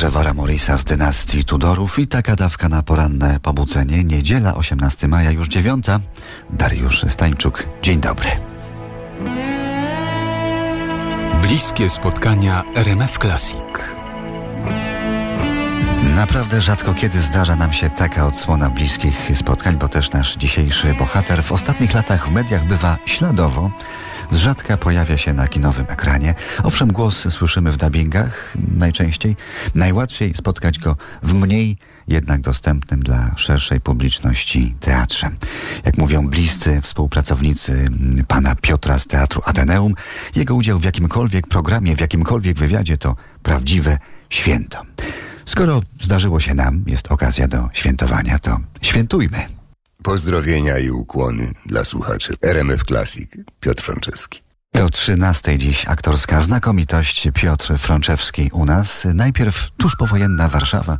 Trevora Morrisa z dynastii Tudorów i taka dawka na poranne pobudzenie. Niedziela 18 maja, już dziewiąta. Dariusz Stańczuk, dzień dobry. Bliskie spotkania RMF Classic. Naprawdę rzadko kiedy zdarza nam się taka odsłona bliskich spotkań, bo też nasz dzisiejszy bohater w ostatnich latach w mediach bywa śladowo. Z rzadka pojawia się na kinowym ekranie. Owszem, głos słyszymy w dubbingach najczęściej. Najłatwiej spotkać go w mniej jednak dostępnym dla szerszej publiczności teatrze. Jak mówią bliscy współpracownicy pana Piotra z Teatru Ateneum, jego udział w jakimkolwiek programie, w jakimkolwiek wywiadzie to prawdziwe święto. Skoro zdarzyło się nam, jest okazja do świętowania, to świętujmy. Pozdrowienia i ukłony dla słuchaczy RMF Classic. Piotr Franceski. Do trzynastej dziś aktorska znakomitość Piotr Frączewski u nas. Najpierw tuż powojenna Warszawa,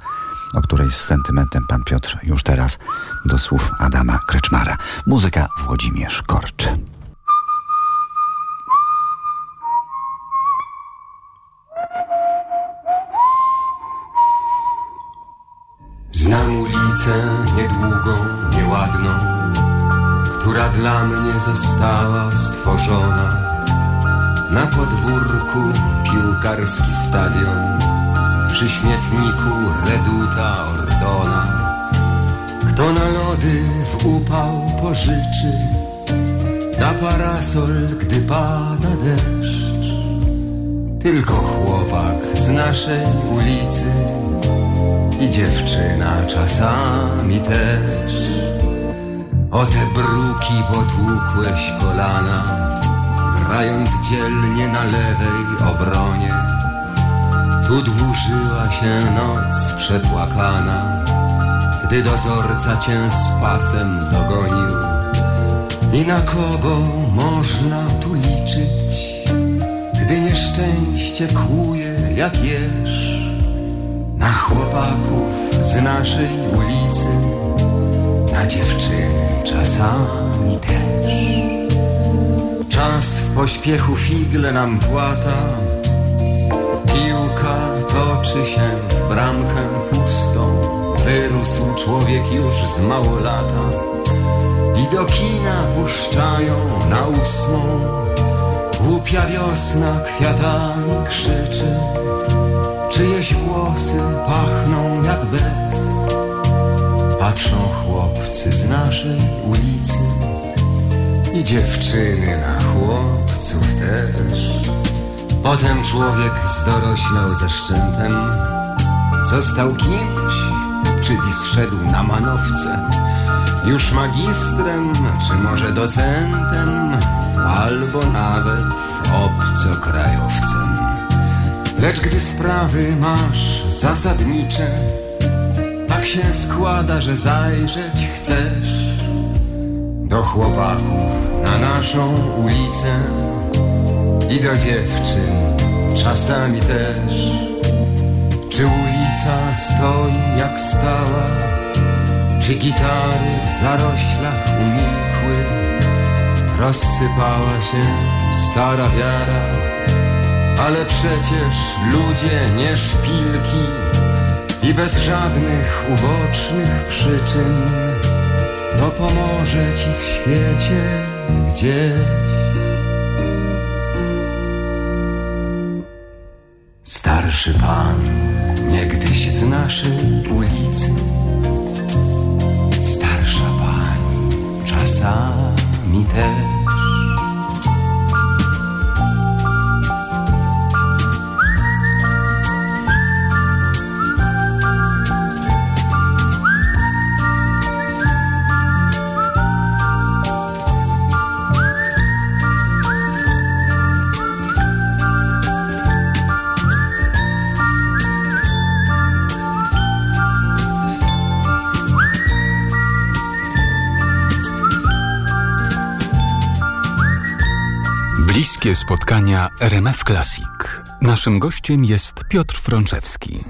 o której z sentymentem pan Piotr już teraz do słów Adama Kreczmara. Muzyka Włodzimierz Korcz. Znam ulicę niedługą, nieładną, która dla mnie została stworzona. Na podwórku piłkarski stadion, przy śmietniku reduta Ordona. Kto na lody w upał pożyczy, na parasol, gdy pada deszcz. Tylko chłopak z naszej ulicy i dziewczyna czasami też. O te bruki potłukłeś kolana, grając dzielnie na lewej obronie. Tu dłużyła się noc przepłakana, gdy dozorca cię z pasem dogonił. I na kogo można tu liczyć, gdy nieszczęście kłuje jak jeż? Na chłopaków z naszej ulicy, na dziewczyny czasami też. Czas w pośpiechu figle nam płata, piłka toczy się w bramkę pustą. Wyrósł człowiek już z mało lata i do kina puszczają na ósmą. Głupia wiosna kwiatami krzyczy. Czyjeś włosy pachną jak bez. Patrzą chłopcy z naszej ulicy I dziewczyny na chłopców też. Potem człowiek zdoroślał ze szczętem Został kimś, czyli zszedł na manowce. Już magistrem, czy może docentem Albo nawet obcokrajowcem Lecz gdy sprawy masz zasadnicze, tak się składa, że zajrzeć chcesz do chłopaków na naszą ulicę i do dziewczyn czasami też. Czy ulica stoi jak stała, czy gitary w zaroślach umilkły, rozsypała się stara wiara ale przecież ludzie nie szpilki i bez żadnych ubocznych przyczyn dopomoże ci w świecie gdzieś. Starszy pan, niegdyś z naszej ulicy, starsza pani, czasami też. Bliskie spotkania RMF Classic. Naszym gościem jest Piotr Frączewski.